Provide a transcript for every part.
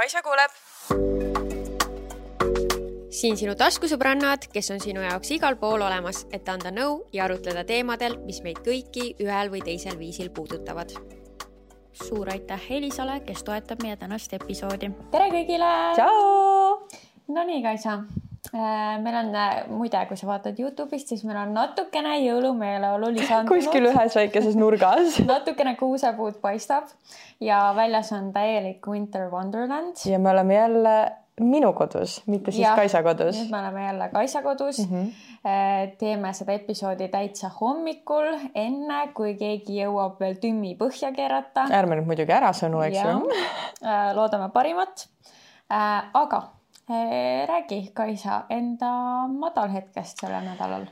Kaisa kuuleb. siin sinu taskusõbrannad, kes on sinu jaoks igal pool olemas, et anda nõu ja arutleda teemadel, mis meid kõiki ühel või teisel viisil puudutavad. suur aitäh Elisale, kes toetab meie tänast episoodi. tere kõigile. tšau. Nonii, Kaisa meil on äh, muide, kui sa vaatad Youtube'ist, siis meil on natukene jõulumeeleolu lisandunud. kuskil ühes väikeses nurgas natukene kuusepuud paistab ja väljas on täielik winter wonderland. ja me oleme jälle minu kodus, mitte siis ja, Kaisa kodus. nüüd me oleme jälle Kaisa kodus mm. -hmm. teeme seda episoodi täitsa hommikul, enne kui keegi jõuab veel tümmi põhja keerata. ärme nüüd muidugi ära sõnu, eks ju. loodame parimat. aga räägi, Kaisa, enda madalhetkest sellel nädalal.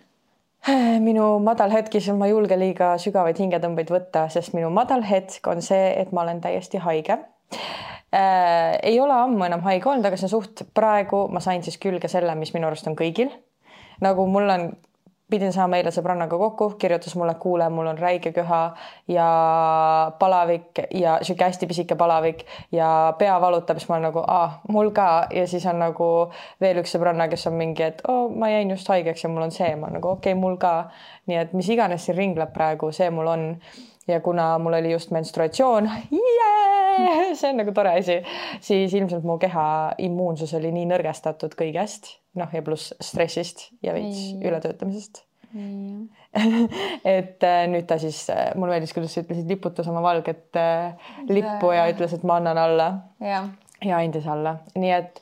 minu madalhetk, siis ma ei julge liiga sügavaid hingetõmbeid võtta, sest minu madalhetk on see, et ma olen täiesti haige äh,. ei ole ammu enam haige olnud, aga see on suht praegu ma sain siis külge selle, mis minu arust on kõigil. nagu mul on pidin saama eile sõbrannaga kokku, kirjutas mulle, kuule, mul on räige köha ja palavik ja sihuke hästi pisike palavik ja pea valutab, siis ma olen nagu, mul ka ja siis on nagu veel üks sõbranna, kes on mingi, et oh,, ma jäin just haigeks ja mul on see, ma nagu okei okay,, mul ka. nii et mis iganes siin ringleb praegu, see mul on. Ja kuna mul oli just menstruatsioon yeah!, see on nagu tore asi, siis ilmselt mu keha immuunsus oli nii nõrgestatud kõigest noh, ja pluss stressist ja veits ületöötamisest. et äh, nüüd ta siis, äh, mulle meeldis, kuidas sa ütlesid, liputas oma valget äh, lippu ja ütles, et ma annan alla. ja andis alla, nii et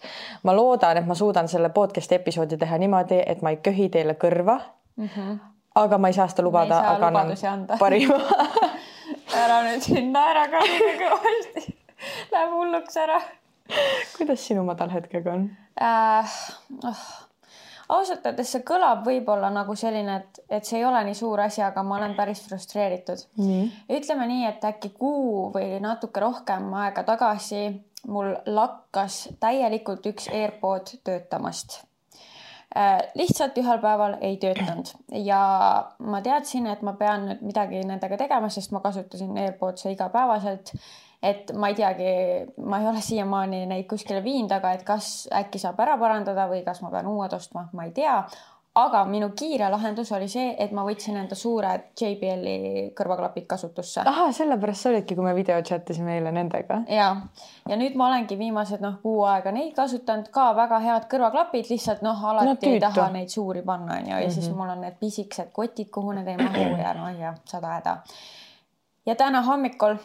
ma loodan, et ma suudan selle podcast'i episoodi teha niimoodi, et ma ei köhi teile kõrva mm. -hmm. Aga ma ei saa seda lubada, aga annan parima ära nüüd siin naera ka nii kõvasti. Läheb hulluks ära. kuidas sinu madalhetkega on äh,? Oh ausalt öeldes see kõlab võib-olla nagu selline, et, et see ei ole nii suur asi, aga ma olen päris frustreeritud mm.. ütleme nii, et äkki kuu või natuke rohkem aega tagasi mul lakkas täielikult üks AirPod töötamast lihtsalt ühel päeval ei töötanud ja ma teadsin, et ma pean nüüd midagi nendega tegema, sest ma kasutasin AirPodse igapäevaselt et ma ei teagi, ma ei ole siiamaani neid kuskile viinud, aga et kas äkki saab ära parandada või kas ma pean uued ostma, ma ei tea. Aga minu kiire lahendus oli see, et ma võtsin enda suured JBL-i kõrvaklapid kasutusse. ahah, sellepärast sa olidki, kui me video chat isime eile nendega. ja, ja nüüd ma olengi viimased noh, kuu aega neid kasutanud ka väga head kõrvaklapid, lihtsalt noh, alati no, ei taha neid suuri panna onju ja mm -hmm. siis mhm. mul on need pisikesed kotid, kuhu need ei mahu ja noh, ja sada häda. ja täna hommikul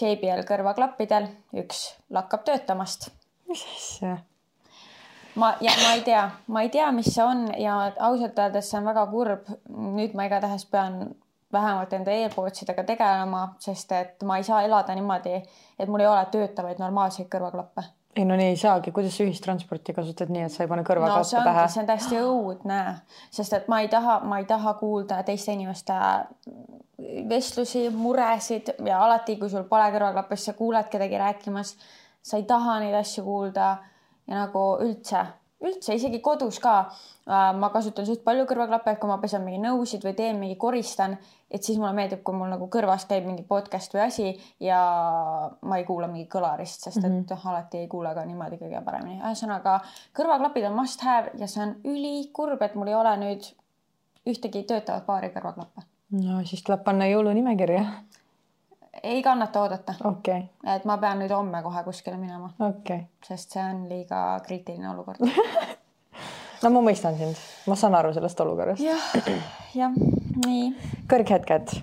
JBL kõrvaklappidel, üks lakkab töötamast. mis asja? Ma ja ma ei tea, ma ei tea, mis see on ja ausalt öeldes see on väga kurb. nüüd ma igatahes pean vähemalt enda e-poodsidega tegelema, sest et ma ei saa elada niimoodi, et mul ei ole töötavaid normaalseid kõrvaklappe ei no nii ei saagi, kuidas sa ühistransporti kasutad nii, et sa ei pane kõrvaklappe no, pähe? see on täiesti õudne, sest et ma ei taha, ma ei taha kuulda teiste inimeste vestlusi, muresid ja alati, kui sul pole kõrvaklappe, siis sa kuuled kedagi rääkimas. sa ei taha neid asju kuulda ja nagu üldse, üldse isegi kodus ka. Äh, ma kasutan suht palju kõrvaklappe, et kui ma pesen mingi nõusid või teen mingi, koristan, et siis mulle meeldib, kui mul nagu kõrvas käib mingi podcast või asi ja ma ei kuula mingi kõlarist, sest et mm -hmm. alati ei kuule ka niimoodi kõige paremini. ühesõnaga kõrvaklapid on must have ja see on ülikurb, et mul ei ole nüüd ühtegi töötavat paari kõrvaklappe no siis tuleb panna jõulunimekirja. Ei kannata oodata. Okay.. et ma pean nüüd homme kohe kuskile minema. Okay.. sest see on liiga kriitiline olukord. No ma mõistan sind, ma saan aru sellest olukorrast. Ja,. jah, jah, nii. kõrghetked.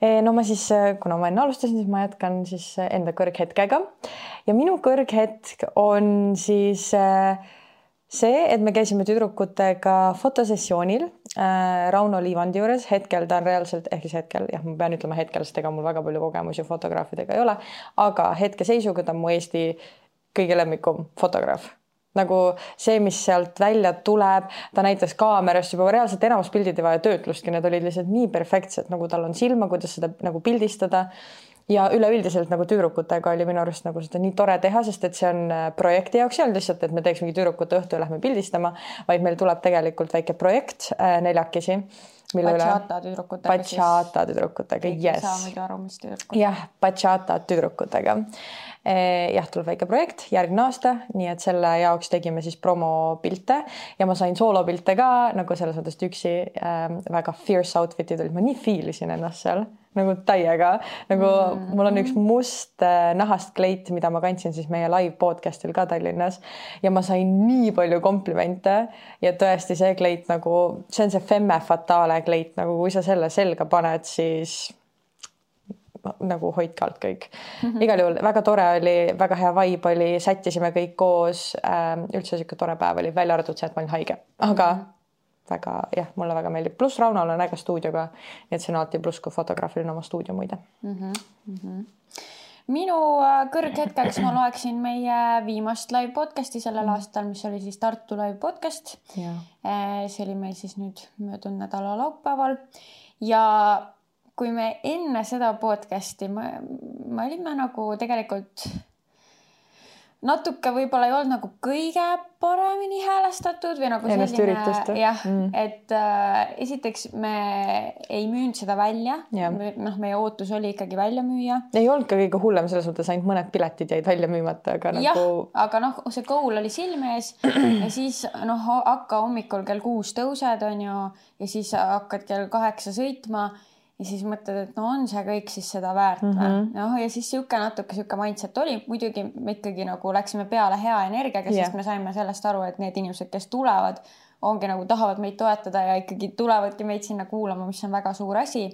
E, no ma siis, kuna ma enne alustasin, siis ma jätkan siis enda kõrghetkega. Ja minu kõrghetk on siis äh, see, et me käisime tüdrukutega fotosessioonil Rauno Liivandi juures, hetkel ta on reaalselt, ehk siis hetkel jah, ma pean ütlema hetkel, sest ega mul väga palju kogemusi fotograafidega ei ole, aga hetkeseisuga ta on mu Eesti kõige lemmikum fotograaf. Nagu see, mis sealt välja tuleb, ta näitas kaamerast juba reaalselt enamus pildid ei vaja töötlustki, need olid lihtsalt nii perfektsed, nagu tal on silma, kuidas seda nagu pildistada ja üleüldiselt nagu tüdrukutega oli minu arust nagu seda nii tore teha, sest et see on äh, projekti jaoks ei olnud lihtsalt, et me teeks mingi tüdrukute õhtu ja lähme pildistama, vaid meil tuleb tegelikult väike projekt äh, neljakesi. Bachata tüdrukutega. Bachata tüdrukutega, jess. ei saa muidu aru, mis tüdrukud. jah, Bachata tüdrukutega jah, tuleb väike projekt järgmine aasta, nii et selle jaoks tegime siis promopilte ja ma sain soolopilte ka nagu selles mõttes üksi äh, väga fierce outfit'id olid, ma nii feel isin ennast seal nagu täiega, nagu mm mul on üks must äh, nahast kleit, mida ma kandsin siis meie live podcast'il ka Tallinnas ja ma sain nii palju komplimente ja tõesti see kleit nagu, see on see femme fatale kleit, nagu kui sa selle selga paned, siis nagu hoidke alt kõik mm. -hmm. igal juhul väga tore oli, väga hea vibe oli, sättisime kõik koos ähm,. üldse sihuke tore päev oli, välja arvatud see, et ma olin haige, aga mm -hmm. Väga jah, mulle väga meeldib, pluss Raunol on äge stuudio ka. nii et see on alati pluss, kui fotograafil on oma stuudio muide mm. -hmm. minu äh, kõrghetkeks ma loeksin meie viimast live podcast'i sellel mm. aastal, mis oli siis Tartu live podcast. Äh, see oli meil siis nüüd möödunud nädala laupäeval ja kui me enne seda podcast'i, me, me olime nagu tegelikult natuke võib-olla ei olnud nagu kõige paremini häälestatud või nagu Ennast selline jah mm., et äh, esiteks me ei müünud seda välja noh, meie ootus oli ikkagi välja müüa. ei olnud ka kõige hullem selles mõttes, ainult mõned piletid jäid välja müümata, aga jah, nagu. aga noh, see goal oli silme ees ja siis noh, hakka hommikul kell kuus tõused, on ju, ja siis hakkad kell kaheksa sõitma ja siis mõtled, et no on see kõik siis seda väärt või mm -hmm. noh, ja siis sihuke natuke sihuke mindset oli, muidugi me ikkagi nagu läksime peale hea energiaga yeah., sest me saime sellest aru, et need inimesed, kes tulevad, ongi nagu tahavad meid toetada ja ikkagi tulevadki meid sinna kuulama, mis on väga suur asi.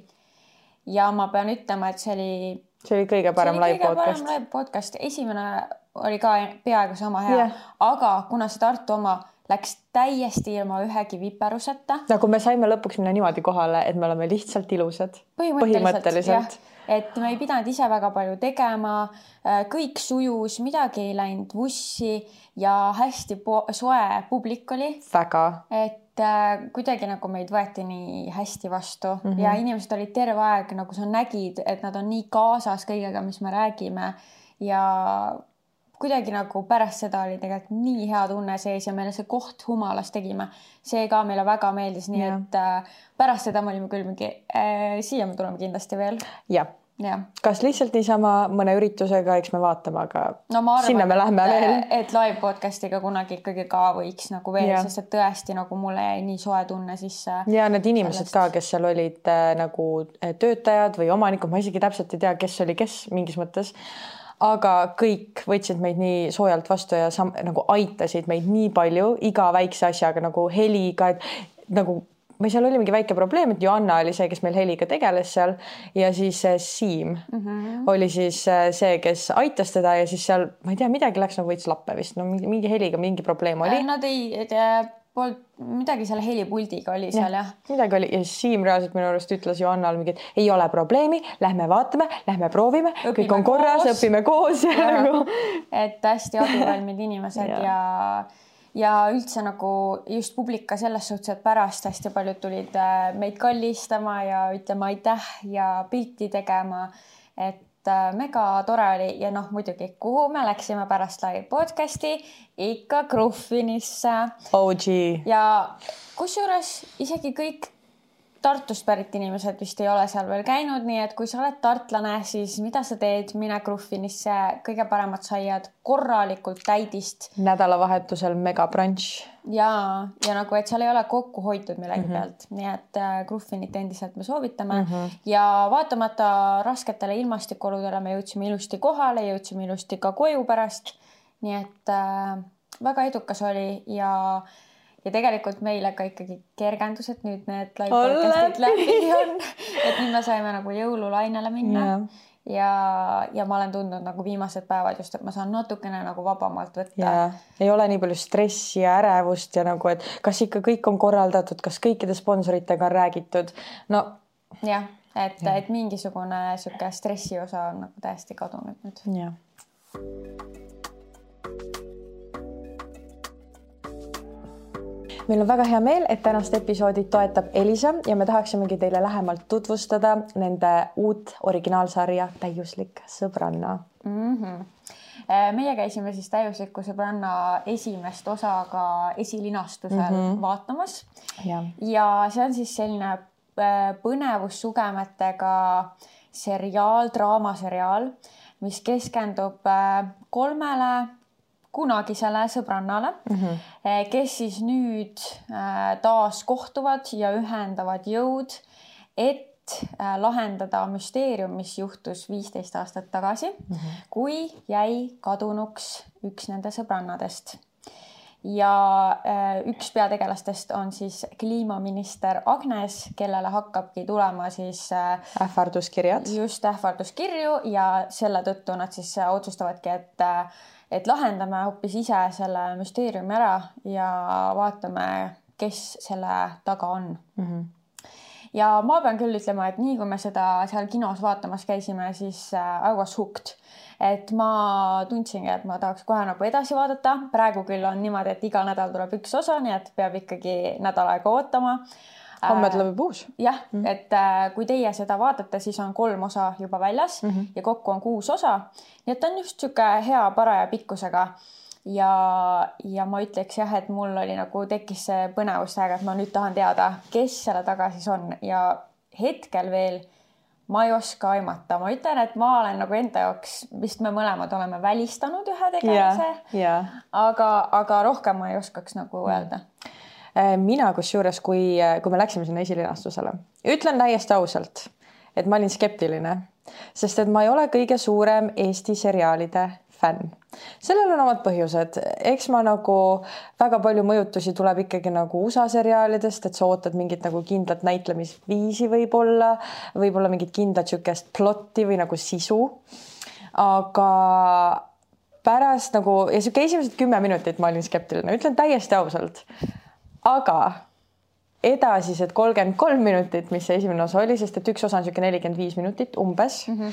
ja ma pean ütlema, et see oli. see oli kõige parem live podcast. live podcast, esimene oli ka peaaegu sama hea yeah., aga kuna see Tartu oma läks täiesti ilma ühegi viperuseta. nagu me saime lõpuks minna niimoodi kohale, et me oleme lihtsalt ilusad. põhimõtteliselt, põhimõtteliselt., et me ei pidanud ise väga palju tegema, äh, kõik sujus, midagi ei läinud vussi ja hästi soe publik oli. väga. et äh, kuidagi nagu meid võeti nii hästi vastu mm -hmm. ja inimesed olid terve aeg nagu sa nägid, et nad on nii kaasas kõigega, mis me räägime ja kuidagi nagu pärast seda oli tegelikult nii hea tunne sees ja meile see koht Humalas tegime, see ka meile väga meeldis, nii ja. et äh, pärast seda me olime küll mingi äh,, siia me tuleme kindlasti veel. jah ja. kas lihtsalt niisama mõne üritusega, eks me vaatame, aga no, arvan, sinna me lähme et, veel. et live podcast'iga kunagi ikkagi ka võiks nagu veel, sest et tõesti nagu mulle jäi nii soe tunne sisse. ja need inimesed sellest... ka, kes seal olid äh, nagu äh, töötajad või omanikud, ma isegi täpselt ei tea, kes oli kes mingis mõttes aga kõik võtsid meid nii soojalt vastu ja sam, nagu aitasid meid nii palju iga väikse asjaga nagu heliga, et nagu või seal oli mingi väike probleem, et Joanna oli see, kes meil heliga tegeles seal ja siis Siim mm -hmm. oli siis äh, see, kes aitas teda ja siis seal, ma ei tea, midagi läks nagu veits lappe vist, no mingi, mingi heliga mingi probleem oli. Nad ei tea polnud midagi selle helipuldiga oli seal jah ja.? midagi oli ja Siim reaalselt minu arust ütles Johannale mingi, et ei ole probleemi, lähme vaatame, lähme proovime, kõik on korras, õpime koos ja, nagu. et hästi abivalmid inimesed ja, ja ja üldse nagu just publik ka selles suhtes, et pärast hästi paljud tulid äh, meid kallistama ja ütlema aitäh ja pilti tegema. et Äh, mega tore oli ja noh, muidugi, kuhu me läksime pärast live podcast'i, ikka Gruffinisse. OG. ja kusjuures isegi kõik Tartust pärit inimesed vist ei ole seal veel käinud, nii et kui sa oled tartlane, siis mida sa teed, mine Gruffinisse, kõige paremad saiad, korralikult täidist. nädalavahetusel megabrunch. ja, ja nagu, et seal ei ole kokku hoitud millegi mm -hmm. pealt, nii et äh, Gruffinit endiselt me soovitame mm -hmm. ja vaatamata rasketele ilmastikuoludele me jõudsime ilusti kohale, jõudsime ilusti ka koju pärast. nii et äh, väga edukas oli ja äh, ja tegelikult meile ka ikkagi kergendus, et nüüd need live podcast'id läbi on, et nüüd me saime nagu jõululainele minna. Yeah. ja, ja ma olen tundnud nagu viimased päevad just, et ma saan natukene nagu vabamalt võtta. Yeah.. ei ole nii palju stressi ja ärevust ja nagu, et kas ikka kõik on korraldatud, kas kõikide sponsoritega on räägitud, no. jah, et et mingisugune sihuke stressi osa on nagu täiesti kadunud nüüd. jah meil on väga hea meel, et tänast episoodi toetab Elisa ja me tahaksimegi teile lähemalt tutvustada nende uut originaalsarja Täiuslik sõbranna mm. -hmm meie käisime siis Täiusliku sõbranna esimest osa ka esilinastusel mm -hmm. vaatamas ja. ja see on siis selline äh, põnevussugemetega seriaal, draamaseriaal mis keskendub kolmele kunagisele sõbrannale mm, -hmm. kes siis nüüd taas kohtuvad ja ühendavad jõud, et lahendada müsteerium, mis juhtus viisteist aastat tagasi mm, -hmm. kui jäi kadunuks üks nende sõbrannadest ja äh, üks peategelastest on siis kliimaminister Agnes, kellele hakkabki tulema siis äh, ähvarduskirjad. just ähvarduskirju ja selle tõttu nad siis äh, otsustavadki, et et lahendame hoopis ise selle müsteeriumi ära ja vaatame, kes selle taga on mm. -hmm ja ma pean küll ütlema, et nii kui me seda seal kinos vaatamas käisime, siis I was hooked et ma tundsingi, et ma tahaks kohe nagu edasi vaadata. praegu küll on niimoodi, et iga nädal tuleb üks osa, nii et peab ikkagi nädal aega ootama homme tuleb juba uus. jah mm, -hmm. et äh, kui teie seda vaatate, siis on kolm osa juba väljas mm -hmm. ja kokku on kuus osa. nii et on just niisugune hea paraja pikkusega. ja, ja ma ütleks jah, et mul oli nagu tekkis see põnevus täiega, et ma nüüd tahan teada, kes selle taga siis on ja hetkel veel ma ei oska aimata, ma ütlen, et ma olen nagu enda jaoks, vist me mõlemad oleme välistanud ühe tegelase yeah,. Yeah. aga, aga rohkem ma ei oskaks nagu öelda. Äh, mina kusjuures, kui, kui me läksime sinna esilinastusele, ütlen täiesti ausalt, et ma olin skeptiline, sest et ma ei ole kõige suurem Eesti seriaalide fänn. sellel on omad põhjused, eks ma nagu väga palju mõjutusi tuleb ikkagi nagu USA seriaalidest, et sa ootad mingit nagu kindlat näitlemisviisi võib-olla, võib-olla mingit kindlat niisugust plotti või nagu sisu. aga pärast nagu ja sihuke esimesed kümme minutit ma olin skeptiline, ütlen täiesti ausalt. aga edasised kolmkümmend kolm minutit, mis see esimene osa oli, sest et üks osa on niisugune nelikümmend viis minutit umbes mm. -hmm.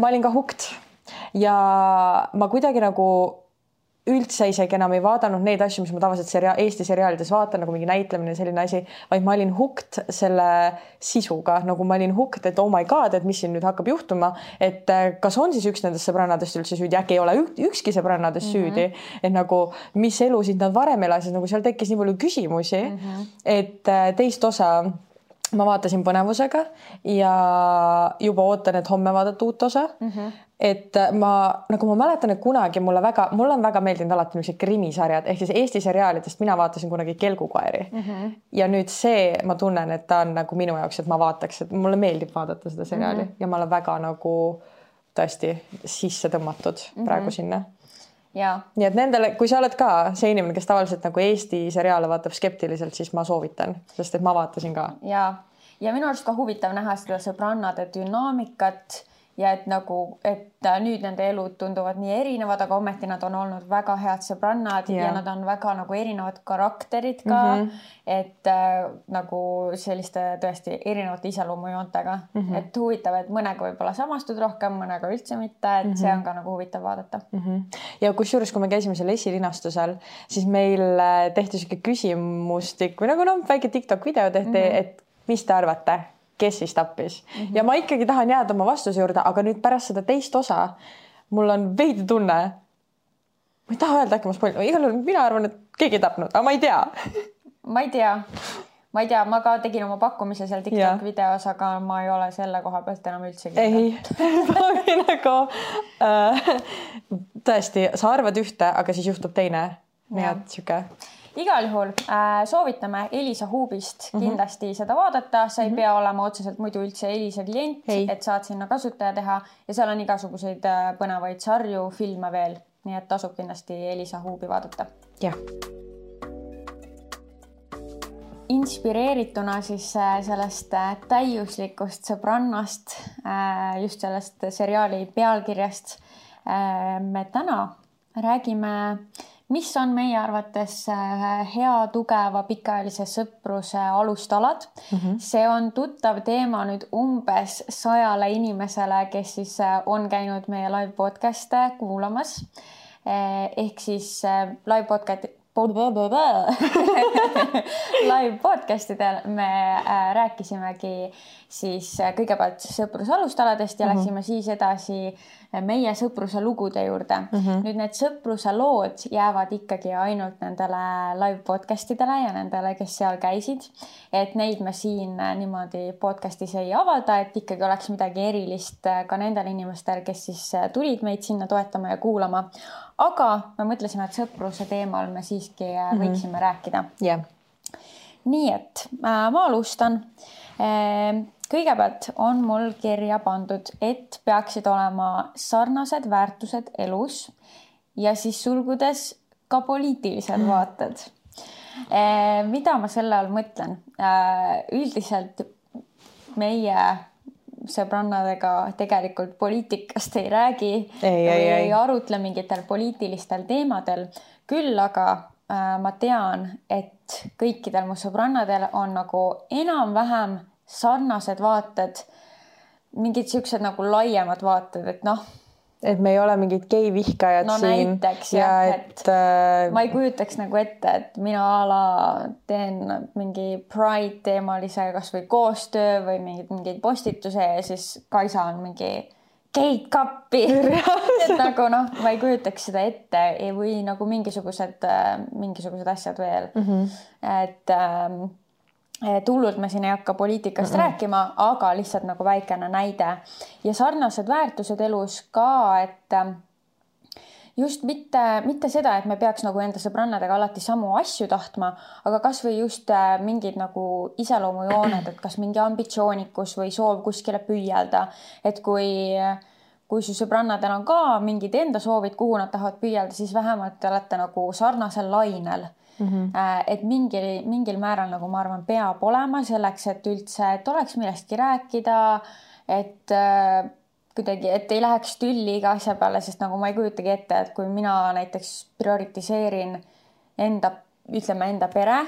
Ma olin ka hooked ja ma kuidagi nagu üldse isegi enam ei vaadanud neid asju, mis ma tavaliselt seria-, Eesti seriaalides vaatan, nagu mingi näitlemine, selline asi, vaid ma olin hooked selle sisuga, nagu ma olin hooked, et oh my god, et mis siin nüüd hakkab juhtuma, et äh, kas on siis üks nendest sõbrannadest üldse süüdi, äkki ei ole ükski sõbrannadest mm -hmm. süüdi, et nagu mis elusid nad varem elasid, nagu seal tekkis nii palju küsimusi mm, -hmm. et äh, teist osa ma vaatasin põnevusega ja juba ootan, et homme vaadata uut osa mm. -hmm et ma nagu ma mäletan, et kunagi mulle väga, mulle on väga meeldinud alati niisugused krimisarjad ehk siis Eesti seriaalidest mina vaatasin kunagi Kelgukoeri mm. -hmm. ja nüüd see, ma tunnen, et ta on nagu minu jaoks, et ma vaataks, et mulle meeldib vaadata seda seriaali mm -hmm. ja ma olen väga nagu tõesti sisse tõmmatud mm -hmm. praegu sinna. nii et nendele, kui sa oled ka see inimene, kes tavaliselt nagu Eesti seriaale vaatab skeptiliselt, siis ma soovitan, sest et ma vaatasin ka. ja, ja minu arust ka huvitav näha seda sõbrannade dünaamikat ja et nagu, et äh, nüüd nende elud tunduvad nii erinevad, aga ometi nad on olnud väga head sõbrannad yeah. ja nad on väga nagu erinevad karakterid ka mm. -hmm. et äh, nagu selliste tõesti erinevate iseloomujoontega mm, -hmm. et huvitav, et mõnega võib-olla samastud rohkem, mõnega üldse mitte, et mm -hmm. see on ka nagu huvitav vaadata mm. -hmm. ja kusjuures, kui me käisime seal esilinastusel, siis meil äh, tehti sihuke küsimustik või nagu noh, väike Tiktok video tehti mm, -hmm. et mis te arvate kes siis tappis mm. -hmm. ja ma ikkagi tahan jääda oma vastuse juurde, aga nüüd pärast seda teist osa mul on veidi tunne. ma ei taha öelda, äkki ma spoil-, igal juhul mina arvan, et keegi ei tapnud, aga ma ei tea ma ei tea, ma ei tea, ma ka tegin oma pakkumise seal TikTok videos, aga ma ei ole selle koha pealt enam üldsegi. ei nagu äh, tõesti, sa arvad ühte, aga siis juhtub teine. nii et sihuke igal juhul äh, soovitame Elisa Hubist mm -hmm. kindlasti seda vaadata, sa ei mm -hmm. pea olema otseselt muidu üldse Elisa klient, et saad sinna kasutaja teha ja seal on igasuguseid äh, põnevaid sarju, filme veel, nii et tasub kindlasti Elisa Hubi vaadata. jah inspireerituna siis äh, sellest äh, täiuslikust sõbrannast, just sellest seriaali pealkirjast me täna räägime mis on meie arvates äh, hea, tugeva pikaajalise sõpruse alustalad mm. -hmm. see on tuttav teema nüüd umbes sajale inimesele, kes siis äh, on käinud meie live podcast'e kuulamas. Äh, ehk siis live podcast, live podcast idel me rääkisimegi siis kõigepealt sõpruse alustaladest ja mm -hmm. läksime siis edasi meie sõpruse lugude juurde mm. -hmm. nüüd need sõpruse lood jäävad ikkagi ainult nendele live podcast idele ja nendele, kes seal käisid. et neid me siin niimoodi podcast'is ei avalda, et ikkagi oleks midagi erilist ka nendel inimestel, kes siis tulid meid sinna toetama ja kuulama aga me mõtlesime, et sõpruse teemal me siiski mm -hmm. võiksime rääkida yeah.. nii et äh, ma alustan. Kõigepealt on mul kirja pandud, et peaksid olema sarnased väärtused elus ja siis sulgudes ka poliitilised mhm. vaated. Ehm, mida ma selle all mõtlen? Äh, üldiselt meie sõbrannadega tegelikult poliitikast ei räägi ei, ei, ei arutle mingitel poliitilistel teemadel. küll aga äh, ma tean, et kõikidel mu sõbrannadel on nagu enam-vähem sarnased vaated, mingid siuksed nagu laiemad vaated, et noh et me ei ole mingid geivihkajad no, siin. näiteks jah, et, et äh... ma ei kujutaks nagu ette, et mina a la teen mingi Pride teemalise kasvõi koostöö või mingeid, mingeid postituse ja siis Kaisa on mingi gate cup'i et nagu noh, ma ei kujutaks seda ette või nagu mingisugused, äh, mingisugused asjad veel mm. -hmm. et ähm, et hullult me siin ei hakka poliitikast mm -mm. rääkima, aga lihtsalt nagu väikene näide. Ja sarnased väärtused elus ka, et ähm, just mitte, mitte seda, et me peaks nagu enda sõbrannadega alati samu asju tahtma, aga kasvõi just äh, mingid nagu iseloomujooned, et kas mingi ambitsioonikus või soov kuskile püüelda, et kui kui su sõbrannadel on ka mingid enda soovid, kuhu nad tahavad püüelda, siis vähemalt te olete nagu sarnasel lainel mm. -hmm. et mingil, mingil määral nagu ma arvan, peab olema selleks, et üldse, et oleks millestki rääkida, et äh, kuidagi, et ei läheks tülli iga asja peale, sest nagu ma ei kujutagi ette, et kui mina näiteks prioritiseerin enda, ütleme enda pere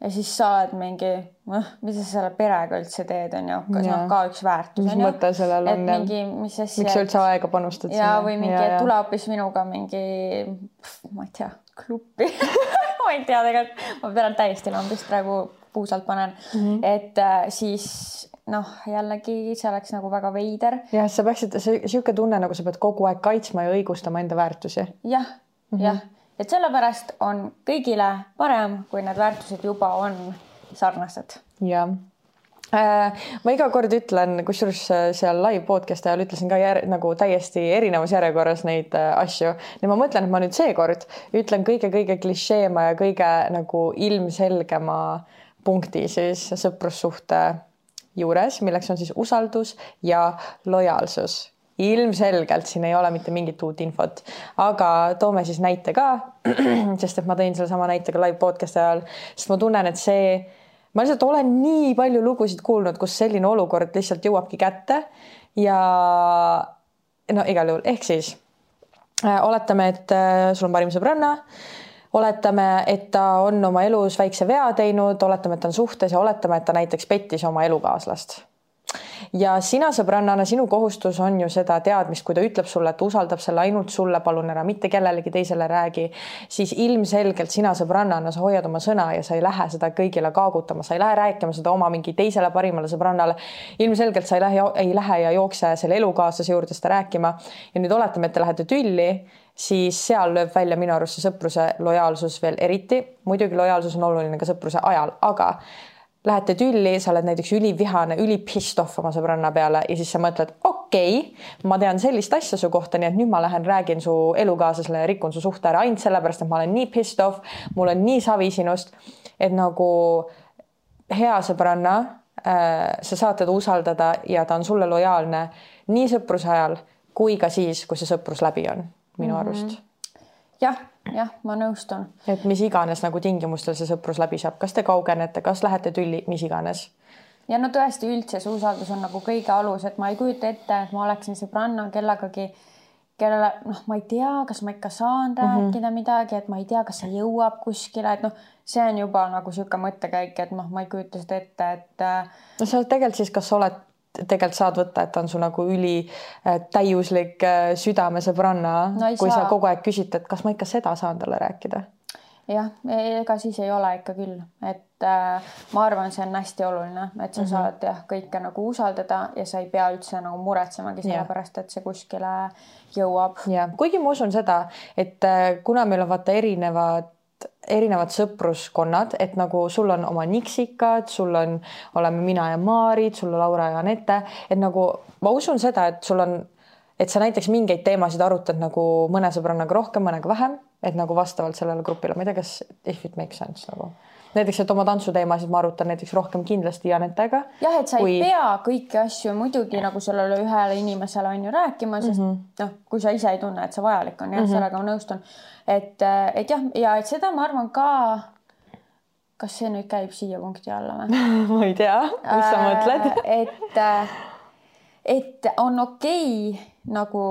ja siis sa oled mingi, noh, mida sa selle perega üldse teed, on ju, kas noh, ka üks väärtus. mis mõte sellel on? mingi, mis asja. miks sa üldse aega panustad? ja, või mingi, tule hoopis minuga mingi, ma ei tea, klubi ma ei tea tegelikult, ma pean täiesti lambist praegu puusalt panen mm, -hmm. et äh, siis noh, jällegi see oleks nagu väga veider. jah, sa peaksid, sihuke tunne, nagu sa pead kogu aeg kaitsma ja õigustama enda väärtusi ja,. jah, mhm. jah, et sellepärast on kõigile parem, kui need väärtused juba on sarnased. jah ma iga kord ütlen, kusjuures äh, seal live podcast'i ajal ütlesin ka jär, nagu täiesti erinevas järjekorras neid äh, asju. Ja ma mõtlen, et ma nüüd seekord ütlen kõige-kõige klišeema ja kõige nagu ilmselgema punkti siis sõprussuhte juures, milleks on siis usaldus ja lojaalsus. Ilmselgelt siin ei ole mitte mingit uut infot, aga toome siis näite ka, sest et ma tõin sellesama näite ka live podcast'i ajal, sest ma tunnen, et see ma lihtsalt olen nii palju lugusid kuulnud, kus selline olukord lihtsalt jõuabki kätte ja no igal juhul, ehk siis äh, oletame, et äh, sul on parim sõbranna, oletame, et ta on oma elus väikse vea teinud, oletame, et ta on suhtes ja oletame, et ta näiteks pettis oma elukaaslast ja sina sõbrannana, sinu kohustus on ju seda teadmist, kui ta ütleb sulle, et usaldab selle ainult sulle, palun ära mitte kellelegi teisele räägi, siis ilmselgelt sina sõbrannana, sa hoiad oma sõna ja sa ei lähe seda kõigile kaagutama, sa ei lähe rääkima seda oma mingi teisele parimale sõbrannale. ilmselgelt sa ei lähe, ei lähe ja jookse selle elukaaslase juurde seda rääkima. ja nüüd oletame, et te lähete tülli siis seal lööb välja minu arust see sõpruse lojaalsus veel eriti. muidugi lojaalsus on oluline ka sõpruse ajal, aga lähete tülli, sa oled näiteks ülivihane, üli pissed off oma sõbranna peale ja siis sa mõtled, okei okay,, ma tean sellist asja su kohta, nii et nüüd ma lähen räägin su elukaaslasele ja rikun su suhte ära ainult sellepärast, et ma olen nii pissed off, mul on nii savi sinust, et nagu hea sõbranna äh,, sa saad teda usaldada ja ta on sulle lojaalne nii sõpruse ajal kui ka siis, kui see sõprus läbi on, minu mm -hmm. arust. jah jah, ma nõustun. et mis iganes nagu tingimustel see sõprus läbi saab, kas te kaugenete, kas lähete tülli, mis iganes. ja no tõesti üldse see usaldus on nagu kõige alus, et ma ei kujuta ette, et ma oleksin sõbranna kellegagi, kellele noh, ma ei tea, kas ma ikka saan mm -hmm. rääkida midagi, et ma ei tea, kas see jõuab kuskile, et noh, see on juba nagu niisugune mõttekäik, et noh, ma ei kujuta seda ette, et. Äh, no sa tegelikult siis, kas sa oled tegelikult saad võtta, et ta on su nagu ülitäiuslik äh, südamesõbranna no, kui saa. sa kogu aeg küsid, et kas ma ikka seda saan talle rääkida jah, ega siis ei ole ikka küll, et äh, ma arvan, see on hästi oluline, et sa mm -hmm. saad jah, kõike nagu usaldada ja sa ei pea üldse nagu muretsemagi sellepärast, et see kuskile jõuab. ja kuigi ma usun seda, et äh, kuna meil on vaata erinevad erinevad sõpruskonnad, et nagu sul on oma niksikad, sul on, oleme mina ja Maarit, sul Laura ja Anette, et nagu ma usun seda, et sul on, et sa näiteks mingeid teemasid arutad nagu mõne sõbrannaga rohkem, mõnega vähem, et nagu vastavalt sellele grupile, ma ei tea, kas if it makes sense nagu näiteks, et oma tantsuteemasid ma arutan näiteks rohkem kindlasti Janetega. jah, et sa kui... ei pea kõiki asju muidugi nagu sellele ühele inimesele on ju rääkima, sest mm -hmm. noh, kui sa ise ei tunne, et see vajalik on, jah mm, -hmm. sellega ma nõustun. et, et jah, ja et seda ma arvan ka. kas see nüüd käib siia punkti alla või ma ei tea, mis sa äh, mõtled et, et on okei okay, nagu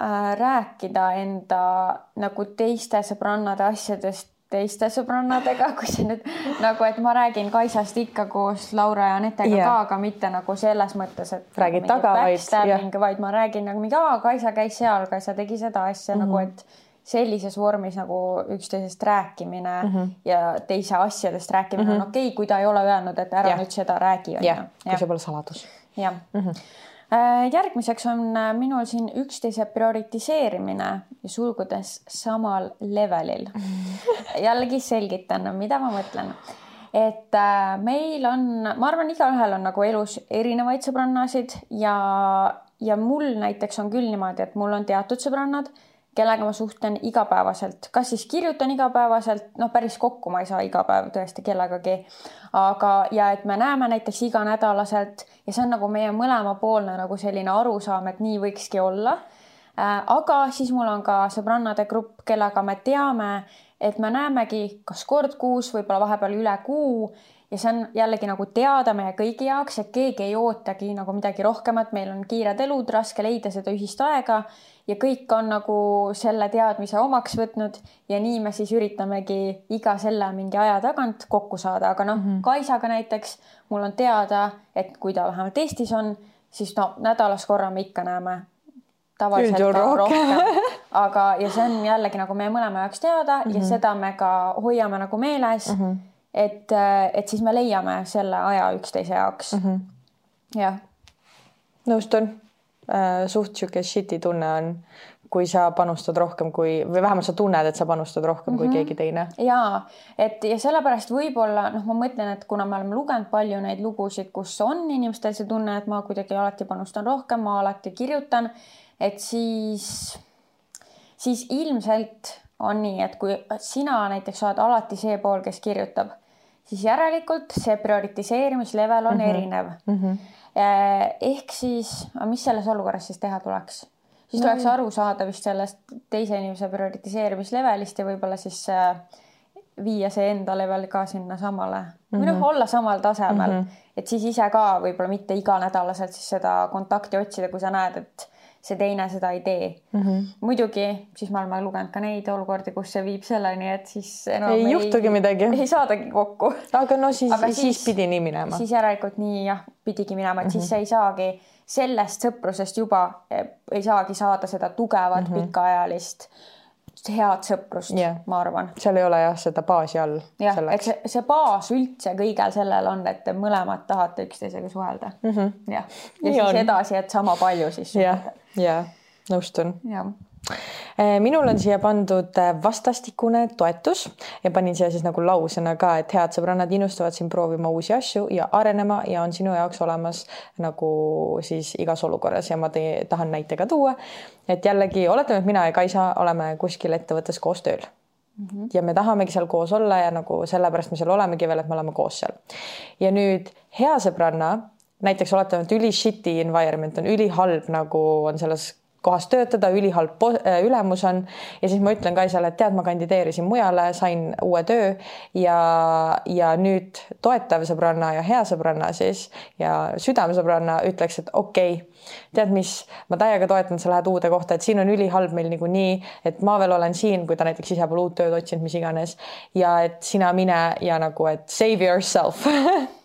äh, rääkida enda nagu teiste sõbrannade asjadest teiste sõbrannadega, kui see nüüd nagu, et ma räägin Kaisast ikka koos Laura ja Anetega yeah. ka, aga mitte nagu selles mõttes, et räägid taga, vaid, vaid ma räägin nagu mingi, aa, Kaisa käis seal, Kaisa tegi seda asja mm -hmm. nagu, et sellises vormis nagu üksteisest rääkimine mm -hmm. ja teise asjadest rääkimine mm -hmm. on okei okay,, kui ta ei ole öelnud, et ära yeah. nüüd seda räägi. jah, kui see pole saladus. jah mm -hmm järgmiseks on äh, minul siin üksteise prioritiseerimine sulgudes samal levelil. jällegi selgitan, mida ma mõtlen. et äh, meil on, ma arvan, igaühel on nagu elus erinevaid sõbrannasid ja, ja mul näiteks on küll niimoodi, et mul on teatud sõbrannad kellega ma suhtlen igapäevaselt, kas siis kirjutan igapäevaselt, noh, päris kokku ma ei saa iga päev tõesti kellegagi, aga, ja et me näeme näiteks iganädalaselt ja see on nagu meie mõlemapoolne nagu selline arusaam, et nii võikski olla. Äh, aga siis mul on ka sõbrannade grupp, kellega me teame, et me näemegi kas kord kuus, võib-olla vahepeal üle kuu ja see on jällegi nagu teada meie kõigi jaoks, et keegi ei ootagi nagu midagi rohkemat, meil on kiired elud, raske leida seda ühist aega ja kõik on nagu selle teadmise omaks võtnud ja nii me siis üritamegi iga selle mingi aja tagant kokku saada, aga noh mm -hmm., Kaisaga näiteks mul on teada, et kui ta vähemalt Eestis on, siis no nädalas korra me ikka näeme. tavaliselt ka rohkem, aga, ja see on jällegi nagu meie mõlema jaoks teada mm -hmm. ja mhm. seda me ka hoiame nagu meeles mm. -hmm. Et, et siis me leiame selle aja üksteise jaoks mm. -hmm. jah. nõustun äh, suht sihuke shit'i tunne on, kui sa panustad rohkem kui või vähemalt sa tunned, et sa panustad rohkem mm -hmm. kui mhm. keegi teine. ja et ja sellepärast võib-olla noh, ma mõtlen, et kuna me oleme lugenud palju neid lugusid, kus on inimestel see tunne, et ma kuidagi alati panustan rohkem, ma alati kirjutan, et siis, siis ilmselt on nii, et kui sina näiteks oled alati see pool, kes kirjutab, siis järelikult see prioritiseerimislevel on mm -hmm. erinev mm. -hmm ehk siis, mis selles olukorras siis teha tuleks? siis no. tuleks aru saada vist sellest teise inimese prioritiseerimislevelist ja võib-olla siis äh, viia see enda level ka sinna samale mm -hmm. või noh, mhm. olla samal tasemel mm, -hmm. et siis ise ka võib-olla mitte iganädalaselt siis seda kontakti otsida, kui sa näed, et see teine seda ei tee mm. -hmm. muidugi siis me oleme lugenud ka neid olukordi, kus see viib selleni, et siis enam ei, ei juhtugi midagi. ei saadagi kokku. aga no siis, siis, siis pidi nii minema. siis järelikult nii jah, pidigi minema, et mm -hmm. siis mhm. ei saagi sellest sõprusest juba eh, ei saagi saada seda tugevat mm -hmm. pikaajalist head sõprust yeah., ma arvan. seal ei ole jah seda baasi all. jah, et see, see baas üldse kõigel sellel on, et te mõlemad tahate üksteisega suhelda mm. -hmm. jah, ja Nii siis on. edasi, et sama palju siis. jah, ja nõustun. jah minul on siia pandud eh, vastastikune toetus ja panin siia siis nagu lausena ka, et head sõbrannad innustavad sind proovima uusi asju ja arenema ja on sinu jaoks olemas nagu siis igas olukorras ja ma teie, tahan näite ka tuua. et jällegi oletame, et mina ja Kaisa oleme kuskil ettevõttes koos tööl Mm -hmm. ja me tahamegi seal koos olla ja nagu sellepärast me seal olemegi veel, et me oleme koos seal. ja nüüd hea sõbranna, näiteks oletame, et üli shitty environment on ülihalb, nagu on selles kohas töötada, ülihalb äh, ülemus on. Ja siis ma ütlen Kaisale, et tead, ma kandideerisin mujale, sain uue töö ja, ja nüüd toetav sõbranna ja hea sõbranna siis ja südamesõbranna ütleks, et okei okay,, tead mis, ma täiega toetan, sa lähed uude kohta, et siin on ülihalb meil niikuinii, et ma veel olen siin, kui ta näiteks ise pole uut tööd otsinud, mis iganes. Ja et sina mine ja nagu, et save yourself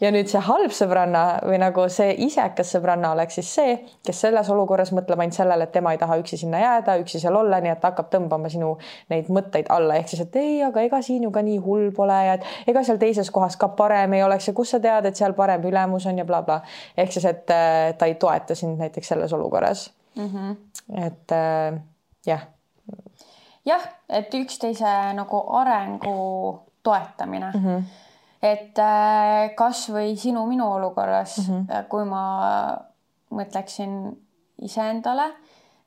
ja nüüd see halb sõbranna või nagu see isekas sõbranna oleks siis see, kes selles olukorras mõtleb ainult sellele, et tema ei taha üksi sinna jääda, üksi seal olla, nii et ta hakkab tõmbama sinu neid mõtteid alla, ehk siis, et ei, aga ega siin ju ka nii hull pole ja et ega seal teises kohas ka parem ei oleks ja kust sa tead, et seal parem ülemus on ja blablabla bla.. ehk siis, et ta ei toeta sind näiteks selles olukorras mm. -hmm. et äh, jah. jah, et üksteise nagu arengu toetamine mm. -hmm et äh, kasvõi sinu-minu olukorras mm, -hmm. kui ma mõtleksin iseendale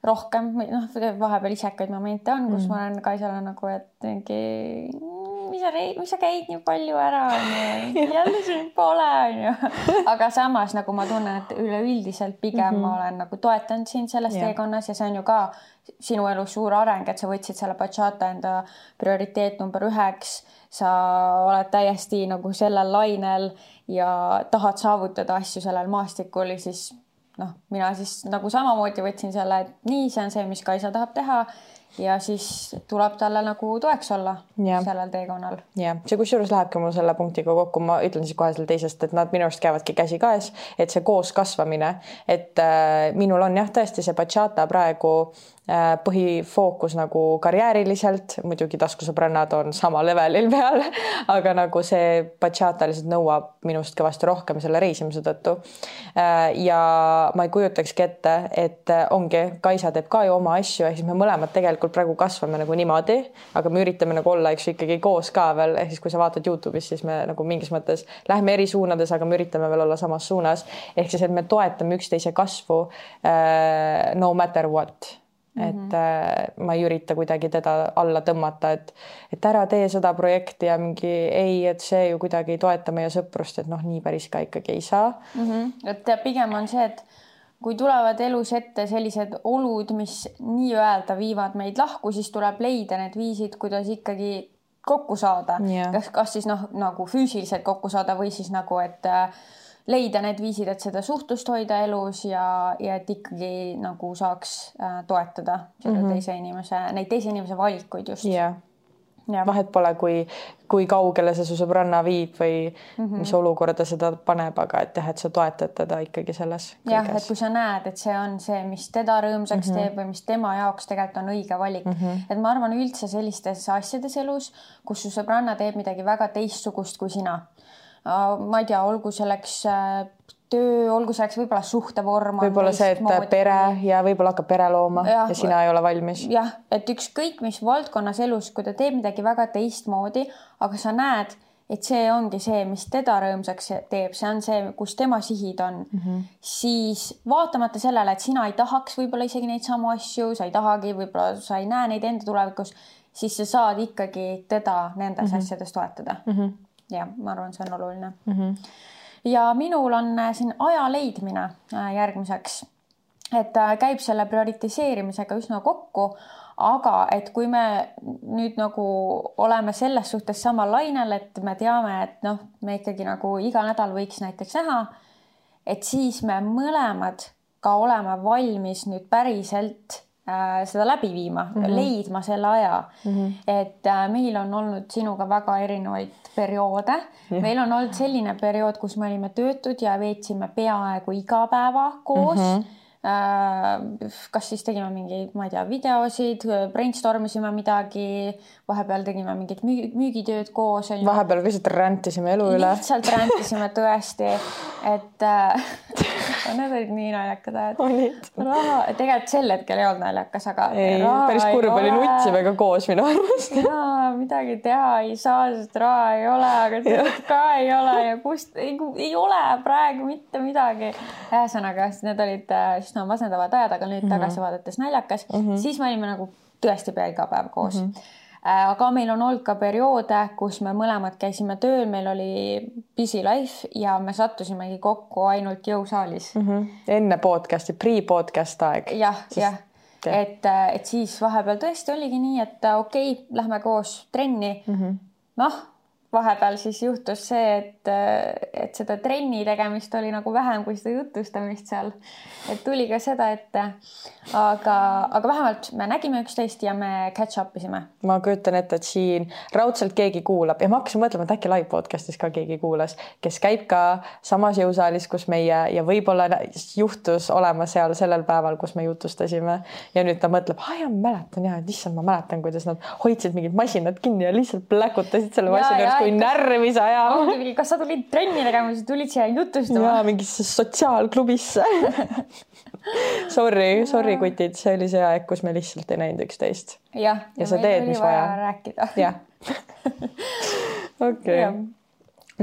rohkem, noh, vahepeal isekaid momente on, kus mm. ma olen Kaisale nagu, et mingi, mis sa, mis sa käid nii palju ära, onju, jälle sind pole, onju. aga samas nagu ma tunnen, et üleüldiselt pigem mm -hmm. ma olen nagu toetanud sind selles yeah. teekonnas ja see on ju ka sinu elus suur areng, et sa võtsid selle bachata enda prioriteet number üheks sa oled täiesti nagu sellel lainel ja tahad saavutada asju sellel maastikul, siis noh, mina siis nagu samamoodi võtsin selle, et nii, see on see, mis Kaisa tahab teha ja siis tuleb talle nagu toeks olla ja. sellel teekonnal. jah, see kusjuures lähebki mul selle punktiga kokku, ma ütlen siis kohe selle teisest, et nad minu arust käivadki käsikäes, et see koos kasvamine, et äh, minul on jah, tõesti see bachata praegu Äh, põhifookus nagu karjääriliselt, muidugi taskusõbrannad on sama levelil peal, aga nagu see bachata lihtsalt nõuab minust kõvasti rohkem selle reisimise tõttu. Äh, ja ma ei kujutakski ette, et ongi, Kaisa teeb ka ju oma asju, ehk siis me mõlemad tegelikult praegu kasvame nagu niimoodi, aga me üritame nagu olla, eks ju, ikkagi koos ka veel, ehk siis kui sa vaatad Youtube'is, siis me nagu mingis mõttes lähme eri suunades, aga me üritame veel olla samas suunas. ehk siis, et me toetame üksteise kasvu äh, no matter what Mm -hmm. et äh, ma ei ürita kuidagi teda alla tõmmata, et, et ära tee seda projekti ja mingi ei, et see ju kuidagi ei toeta meie sõprust, et noh, nii päris ka ikkagi ei saa mm. -hmm. et pigem on see, et kui tulevad elus ette sellised olud, mis nii-öelda viivad meid lahku, siis tuleb leida need viisid, kuidas ikkagi kokku saada. Yeah.. kas, kas siis noh, nagu füüsiliselt kokku saada või siis nagu, et äh, leida need viisid, et seda suhtlust hoida elus ja, ja et ikkagi nagu saaks äh, toetada seda mm -hmm. teise inimese, neid teise inimese valikuid just. Yeah.. Ja. vahet pole, kui, kui kaugele see su sõbranna viib või mm -hmm. mis olukorda seda paneb, aga et jah, et sa toetad teda ikkagi selles. jah, et kui sa näed, et see on see, mis teda rõõmsaks mm -hmm. teeb või mis tema jaoks tegelikult on õige valik mm. -hmm. et ma arvan üldse sellistes asjades elus, kus su sõbranna teeb midagi väga teistsugust kui sina Äh, ma ei tea, olgu selleks äh, töö, olgu selleks võib-olla suhtevorm. võib-olla see, et moodi. pere ja võib-olla hakkab pere looma ja, ja sina ei ole valmis. jah, et ükskõik mis valdkonnas elus, kui ta teeb midagi väga teistmoodi, aga sa näed, et see ongi see, mis teda rõõmsaks teeb, see on see, kus tema sihid on mm, -hmm. siis vaatamata sellele, et sina ei tahaks võib-olla isegi neid samu asju, sa ei tahagi, võib-olla sa ei näe neid enda tulevikus, siis sa saad ikkagi teda nendes mm -hmm. asjades toetada mm. -hmm jah, ma arvan, see on oluline mm. -hmm. Ja minul on äh, siin aja leidmine äh, järgmiseks, et äh, käib selle prioritiseerimisega üsna kokku, aga et kui me nüüd nagu oleme selles suhtes samal lainel, et me teame, et noh, me ikkagi nagu iga nädal võiks näiteks näha, et siis me mõlemad ka oleme valmis nüüd päriselt seda läbi viima mm, -hmm. leidma selle aja mm. -hmm. et äh, meil on olnud sinuga väga erinevaid perioode yeah.. meil on olnud selline periood, kus me olime töötud ja veetsime peaaegu iga päeva koos mm. -hmm Äh, kas siis tegime mingeid, ma ei tea, videosid, brainstorm isime midagi, vahepeal tegime mingit müügitööd koos. vahepeal lihtsalt rändisime elu üle. lihtsalt rändisime tõesti, et äh, need olid nii naljakad ajad. olid. raha, tegelikult sel hetkel ei olnud naljakas, aga. ei, päris kurb oli, nutsime ka koos minu arust. jaa, midagi teha ei saa, sest raha ei ole, aga tegelikult ka ei ole ja kust ei, ei ole praegu mitte midagi. ühesõnaga, need olid äh, üsna masendavad ajad, aga nüüd mm -hmm. tagasi vaadates naljakas mm, -hmm. siis me olime nagu tõesti pea iga päev koos mm. -hmm aga meil on olnud ka perioode, kus me mõlemad käisime tööl, meil oli busy life ja me sattusimegi kokku ainult jõusaalis mm. -hmm. enne podcast'i, pre-podcast aeg. jah, jah, et, et siis vahepeal tõesti oligi nii, et okei okay,, lähme koos trenni mm. -hmm. noh vahepeal siis juhtus see, et, et seda trenni tegemist oli nagu vähem kui seda jutustamist seal. et tuli ka seda ette. aga, aga vähemalt me nägime üksteist ja me catch up isime. ma kujutan ette, et siin raudselt keegi kuulab ja ma hakkasin mõtlema, et äkki live podcast'is ka keegi kuulas, kes käib ka samas jõusaalis, kus meie ja võib-olla juhtus olema seal sellel päeval, kus me jutustasime ja nüüd ta mõtleb, aa jaa, ma mäletan ja, et issand, ma mäletan, kuidas nad hoidsid mingid masinad kinni ja lihtsalt pläkutasid selle masina kui närvi sa ajama. kas sa tulid trenni tegema, sa tulid siia jutustama? jaa, mingisse sotsiaalklubisse Sorry, sorry, kutid, see oli see aeg, kus me lihtsalt ei näinud üksteist. ja, ja sa teed, mis vaja. rääkida. jah. okei.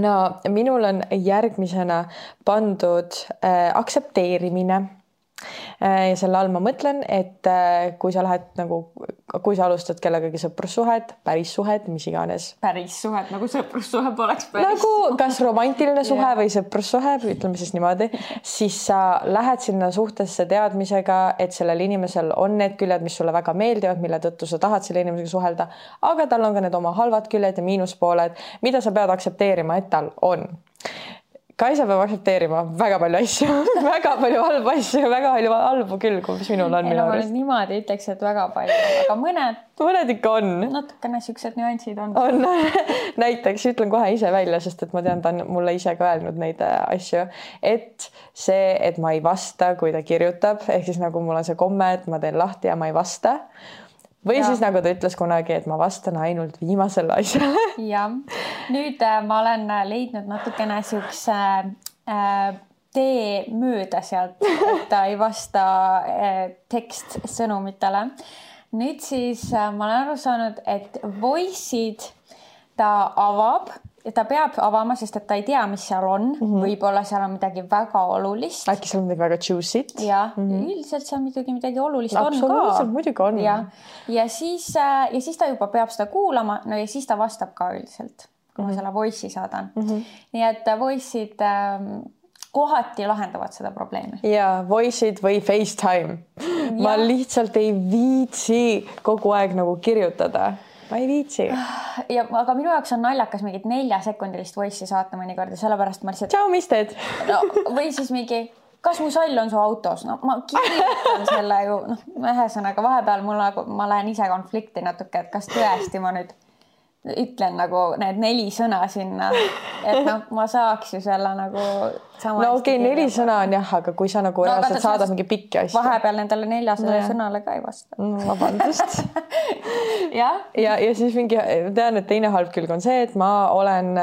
no minul on järgmisena pandud äh, aktsepteerimine ja selle all ma mõtlen, et äh, kui sa lähed nagu, kui sa alustad kellegagi sõprussuhet, päris suhet, mis iganes. päris suhet, nagu sõprussuhe poleks päris. nagu kas romantiline suhe yeah. või sõprussuhe, ütleme siis niimoodi, siis sa lähed sinna suhtesse teadmisega, et sellel inimesel on need küljed, mis sulle väga meeldivad, mille tõttu sa tahad selle inimesega suhelda, aga tal on ka need oma halvad küljed ja miinuspooled, mida sa pead aktsepteerima, et tal on Kaisa peab aktsepteerima väga palju asju väga palju halbu asju, väga palju halbu külgu, mis minul on. ma nüüd niimoodi ütleks, et väga palju, aga mõned. mõned ikka on. natukene siuksed nüansid on. on näiteks ütlen kohe ise välja, sest et ma tean, ta on mulle ise ka öelnud neid äh, asju, et see, et ma ei vasta, kui ta kirjutab, ehk siis nagu mul on see komme, et ma teen lahti ja ma ei vasta või ja. siis nagu ta ütles kunagi, et ma vastan ainult viimasele asjale. jah, nüüd äh, ma olen äh, leidnud natukene siukse äh, tee mööda sealt, et ta ei vasta äh, tekstsõnumitele. nüüd siis äh, ma olen aru saanud, et voice'id ta avab ja ta peab avama, sest et ta ei tea, mis seal on mm -hmm., võib-olla seal on midagi väga olulist. äkki seal on midagi väga juicy't. jah mm -hmm., üldiselt seal muidugi midagi olulist on ka. muidugi on. ja, ja siis äh, ja siis ta juba peab seda kuulama, no ja siis ta vastab ka üldiselt, kui mm -hmm. ma selle voice'i saadan mm. -hmm. nii et voice'id ähm, kohati lahendavad seda probleemi. ja Voice'id või Facetime. ma lihtsalt ei viitsi kogu aeg nagu kirjutada ma ei viitsi. ja aga minu jaoks on naljakas mingit neljasekundilist voice'i saata mõnikord ja sellepärast ma lihtsalt. tšau, mis teed no,? või siis mingi, kas mu sall on su autos, no ma kirjutan selle ju noh, ühesõnaga vahepeal mul nagu ma lähen ise konflikti natuke, et kas tõesti ma nüüd ütlen nagu need neli sõna sinna, et noh, ma saaks ju selle nagu. no okei okay,, neli sõna on jah, aga kui sa nagu no, reaalselt saadad mingi pikki asju. vahepeal nendele neljasele no, sõnale ka ei vasta no,. vabandust ja, ja, ja siis mingi, tean, et teine halb külg on see, et ma olen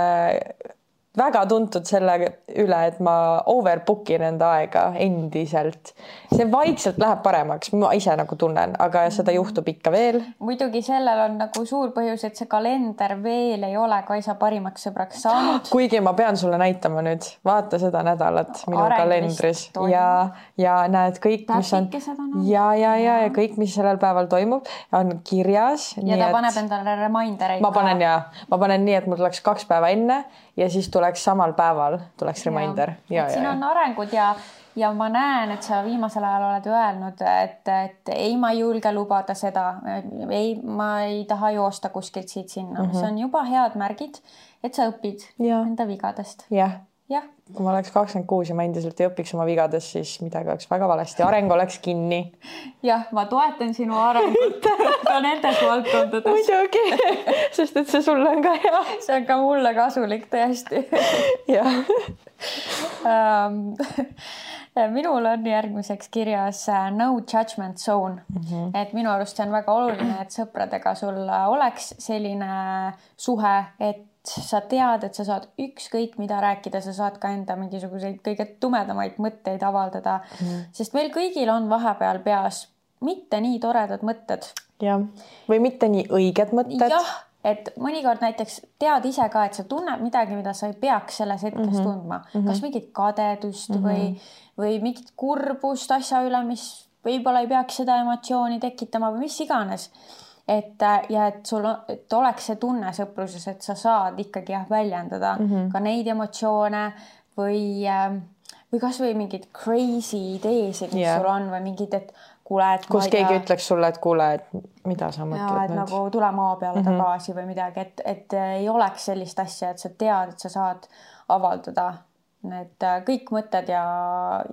väga tuntud selle üle, et ma overbook in enda aega endiselt. see vaikselt läheb paremaks, ma ise nagu tunnen, aga seda juhtub ikka veel. muidugi sellel on nagu suur põhjus, et see kalender veel ei ole Kaisa parimaks sõbraks saanud. kuigi ma pean sulle näitama nüüd, vaata seda nädalat minu Areng kalendris ja, ja näed kõik, mis on ja, ja, ja, ja kõik, mis sellel päeval toimub, on kirjas. ja ta et... paneb endale reminder eid. ma panen ja, ma panen nii, et mul tuleks kaks päeva enne ja siis tuleks samal päeval tuleks reminder. siin on arengud ja, ja ma näen, et sa viimasel ajal oled öelnud, et, et ei, ma ei julge lubada seda, ei, ma ei taha joosta kuskilt siit-sinna mm, -hmm. see on juba head märgid, et sa õpid ja. enda vigadest. jah jah. kui ma oleks kakskümmend kuus ja ma endiselt ei õpiks oma vigadest, siis midagi oleks väga valesti, areng oleks kinni. jah, ma toetan sinu arengut ka nendes valdkondades. muidugi, sest et see sulle on ka hea. see on ka mulle kasulik tõesti. jah um, minul on järgmiseks kirjas äh, no judgment zone mm, -hmm. et minu arust see on väga oluline, et sõpradega sul oleks selline suhe, et sa tead, et sa saad ükskõik mida rääkida, sa saad ka enda mingisuguseid kõige tumedamaid mõtteid avaldada mm., sest meil kõigil on vahepeal peas mitte nii toredad mõtted. jah, või mitte nii õiged mõtted. jah, et mõnikord näiteks tead ise ka, et sa tunned midagi, mida sa ei peaks selles hetkes mm -hmm. tundma mm, -hmm. kas mingit kadedust mm -hmm. või, või mingit kurbust asja üle, mis võib-olla ei peaks seda emotsiooni tekitama või mis iganes et äh, ja et sul, et oleks see tunne sõpruses, et sa saad ikkagi jah väljendada mm -hmm. ka neid emotsioone või, äh, või kasvõi mingeid crazy ideesid, mis yeah. sul on või mingid, et kuule, et kus keegi tea... ütleks sulle, et kuule, et mida sa mõtled nüüd? nagu tule maa peale mm -hmm. tagasi või midagi, et, et ei oleks sellist asja, et sa tead, et sa saad avaldada need äh, kõik mõtted ja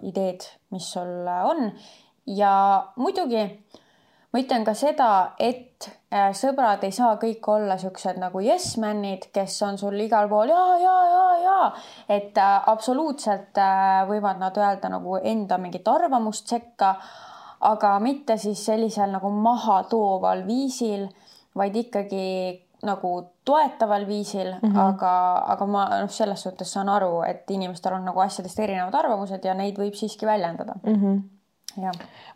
ideed, mis sul on. ja muidugi ma ütlen ka seda, et äh, sõbrad ei saa kõik olla siuksed nagu yes-man'id, kes on sul igal pool ja, ja, ja, ja, et äh, absoluutselt äh, võivad nad öelda nagu enda mingit arvamust sekka, aga mitte siis sellisel nagu mahatooval viisil, vaid ikkagi nagu toetaval viisil mm, -hmm. aga, aga ma noh, selles suhtes saan aru, et inimestel on nagu asjadest erinevad arvamused ja neid võib siiski väljendada mm. -hmm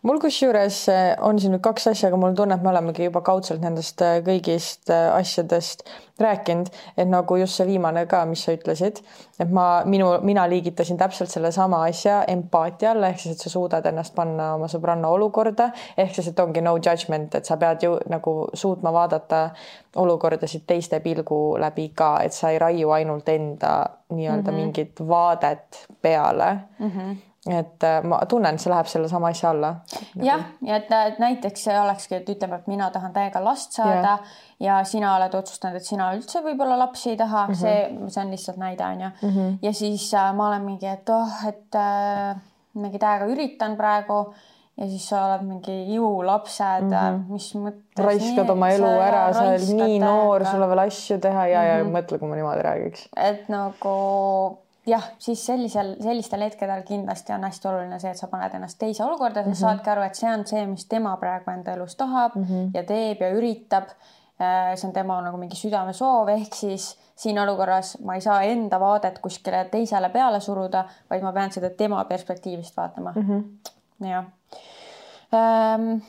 mul kusjuures eh, on siin nüüd kaks asja, aga mul on tunne, et me olemegi juba kaudselt nendest eh, kõigist eh, asjadest rääkinud, et nagu just see viimane ka, mis sa ütlesid, et ma, minu, mina liigitasin täpselt sellesama asja empaatia alla, ehk siis, et sa suudad ennast panna oma sõbranna olukorda, ehk siis, et ongi no judgment, et sa pead ju nagu suutma vaadata olukordasid teiste pilgu läbi ka, et sa ei raiu ainult enda nii-öelda mm -hmm. mingit vaadet peale mm. -hmm et äh, ma tunnen, see läheb sellesama asja alla. jah, ja et, et näiteks see olekski, et ütleme, et mina tahan täiega last saada yeah. ja sina oled otsustanud, et sina üldse võib-olla lapsi ei taha mm, -hmm. see, see on lihtsalt näide onju. -hmm. ja siis äh, ma olen mingi, et oh, et äh, mingi täiega üritan praegu ja siis sa oled mingi jõulapsed mm, -hmm. mis mõttes. raiskad oma elu ära, sa oled nii noor, sul on veel asju teha ja mm, -hmm. ja mhm. mõtle, kui ma niimoodi räägiks. et nagu jah, siis sellisel, sellistel hetkedel kindlasti on hästi oluline see, et sa paned ennast teise olukorda, sa mm -hmm. saadki aru, et see on see, mis tema praegu enda elus tahab mm -hmm. ja teeb ja üritab. Äh, see on tema nagu mingi südamesoov, ehk siis siin olukorras ma ei saa enda vaadet kuskile teisele peale suruda, vaid ma pean seda tema perspektiivist vaatama mm. -hmm. jah ähm,.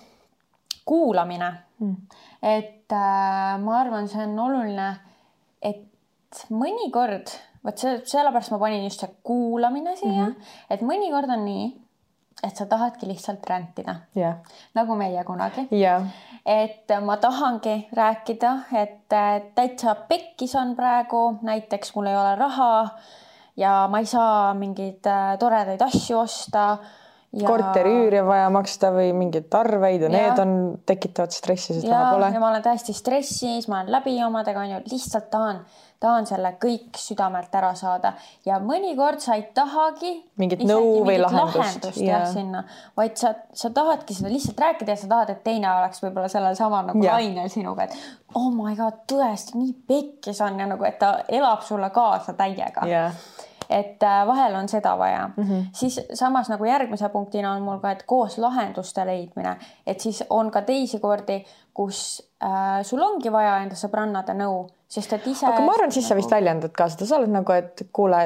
kuulamine mm., et äh, ma arvan, see on oluline, et mõnikord vot see, sellepärast ma panin just see kuulamine siia mm, -hmm. et mõnikord on nii, et sa tahadki lihtsalt rändida. Yeah.. nagu meie kunagi. Yeah.. et ma tahangi rääkida, et täitsa pekkis on praegu, näiteks mul ei ole raha ja ma ei saa mingeid äh, toredaid asju osta ja.... korteriüüri on vaja maksta või mingeid arveid ja, ja need on, tekitavad stressi, sest raha pole. ja ma olen täiesti stressis, ma olen läbi omadega onju, lihtsalt tahan tahan selle kõik südamelt ära saada. Ja mõnikord sa ei tahagi mingit nõu või lahendust, lahendust jah ja, sinna, vaid sa, sa tahadki seda lihtsalt rääkida ja sa tahad, et teine oleks võib-olla sellel samal nagu lainel sinuga, et oh my god, tõesti nii pekkis on ja nagu, et ta elab sulle kaasa täiega. Yeah et äh, vahel on seda vaja mm, -hmm. siis samas nagu järgmise punktina on mul ka, et koos lahenduste leidmine, et siis on ka teisi kordi, kus äh, sul ongi vaja enda sõbrannade nõu sest et ise. aga ma arvan, siis sa vist nagu- väljendad ka seda, sa oled nagu, et kuule,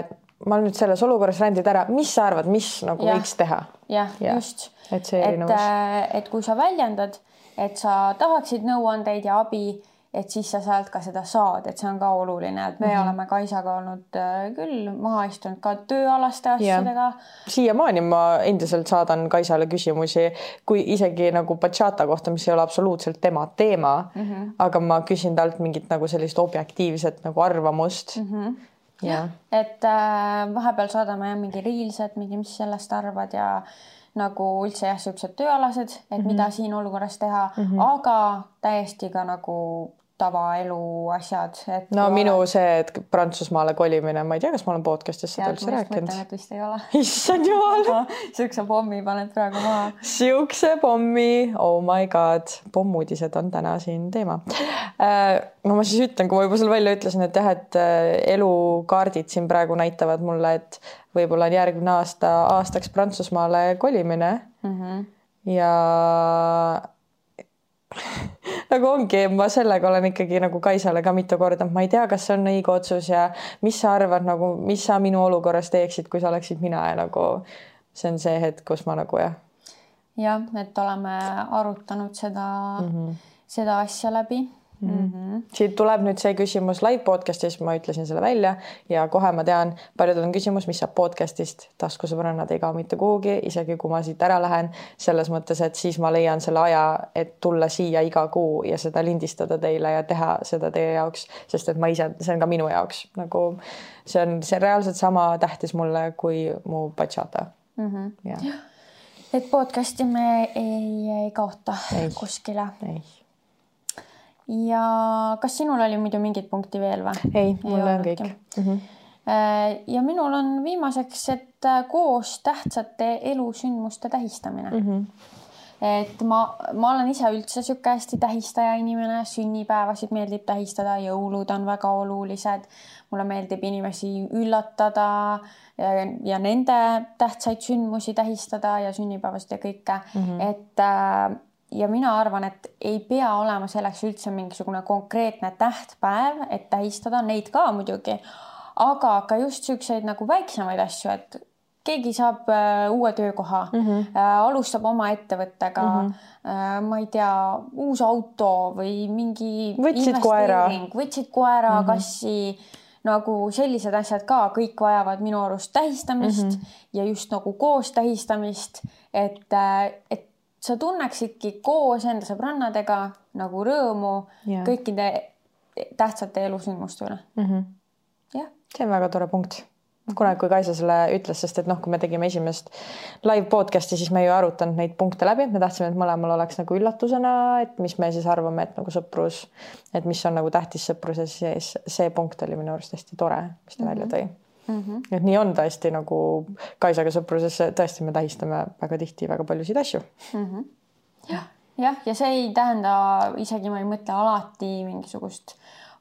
ma nüüd selles olukorras rändid ära, mis sa arvad, mis nagu ja. võiks teha? jah ja., just. et see erinevus. et, äh, et kui sa väljendad, et sa tahaksid nõuandeid ja abi et siis sa sealt ka seda saad, et see on ka oluline, et me mm -hmm. oleme Kaisaga olnud äh, küll maha istunud ka tööalaste asjadega. siiamaani ma endiselt saadan Kaisale küsimusi, kui isegi nagu bachata kohta, mis ei ole absoluutselt tema teema mm, -hmm. aga ma küsin talt mingit nagu sellist objektiivset nagu arvamust mm. -hmm jah, et äh, vahepeal saadame jah mingi reels'ed, mingi, mis sellest arvad ja nagu üldse jah, siuksed tööalased, et mm -hmm. mida siin olukorras teha mm, -hmm. aga täiesti ka nagu tavaelu asjad. no minu olen... see, et Prantsusmaale kolimine, ma ei tea, kas ma olen podcast'is seda üldse rääkinud. et vist ei ole. issand jumal siukse pommi paned praegu maha. siukse pommi, oh my god, pommuudised on täna siin teema äh,. no ma siis ütlen, kui ma juba sulle välja ütlesin, et jah, et äh, elukaardid siin praegu näitavad mulle, et võib-olla on järgmine aasta aastaks Prantsusmaale kolimine mm. -hmm. ja nagu ongi, ma sellega olen ikkagi nagu Kaisale ka mitu korda, ma ei tea, kas see on õige otsus ja mis sa arvad nagu, mis sa minu olukorras teeksid, kui sa oleksid mina ja nagu see on see hetk, kus ma nagu jah. jah, et oleme arutanud seda mm, -hmm. seda asja läbi Mm -hmm. siit tuleb nüüd see küsimus live podcast'is, ma ütlesin selle välja ja kohe ma tean, paljudel on küsimus, mis saab podcast'ist, taskusõbrannad ei kao mitte kuhugi, isegi kui ma siit ära lähen, selles mõttes, et siis ma leian selle aja, et tulla siia iga kuu ja seda lindistada teile ja teha seda teie jaoks, sest et ma ise, see on ka minu jaoks nagu see on, see reaalselt sama tähtis mulle kui mu bachata mm. -hmm. ja et podcast'i me ei, ei kaota Ei. kuskile. ei, ja kas sinul oli muidu mingit punkti veel või? ei, mul on kõik mm. -hmm. Ja minul on viimaseks, et äh, koos tähtsate elusündmuste tähistamine. Mm -hmm. et ma, ma olen ise üldse sihuke hästi tähistaja inimene, sünnipäevasid meeldib tähistada, jõulud on väga olulised. mulle meeldib inimesi üllatada ja, ja nende tähtsaid sündmusi tähistada ja sünnipäevasid ja kõike mm, -hmm. et äh, ja mina arvan, et ei pea olema selleks üldse mingisugune konkreetne tähtpäev, et tähistada neid ka muidugi, aga ka just siukseid nagu väiksemaid asju, et keegi saab äh, uue töökoha mm, -hmm. äh, alustab oma ettevõttega mm, -hmm. äh, ma ei tea, uus auto või mingi Võtsid koera. võtsid koera mm, -hmm. kassi nagu sellised asjad ka kõik vajavad minu arust tähistamist mm -hmm. ja just nagu koos tähistamist, et, et sa tunneksidki koos enda sõbrannadega nagu rõõmu Jaa. kõikide tähtsate elusündmuste üle. Mm -hmm. jah, see on väga tore punkt. kunagi, kui Kaisa selle ütles, sest et noh, kui me tegime esimest live podcast'i, siis me ei arutanud neid punkte läbi, me tahtsime, et mõlemal oleks nagu üllatusena, et mis me siis arvame, et nagu sõprus, et mis on nagu tähtis sõpruses, siis see punkt oli minu arust hästi tore, mis ta mm -hmm. välja tõi mm. -hmm. et nii on tõesti nagu Kaisaga sõpruses tõesti me tähistame väga tihti väga paljusid asju. mm. -hmm. jah, jah, ja see ei tähenda isegi ma ei mõtle alati mingisugust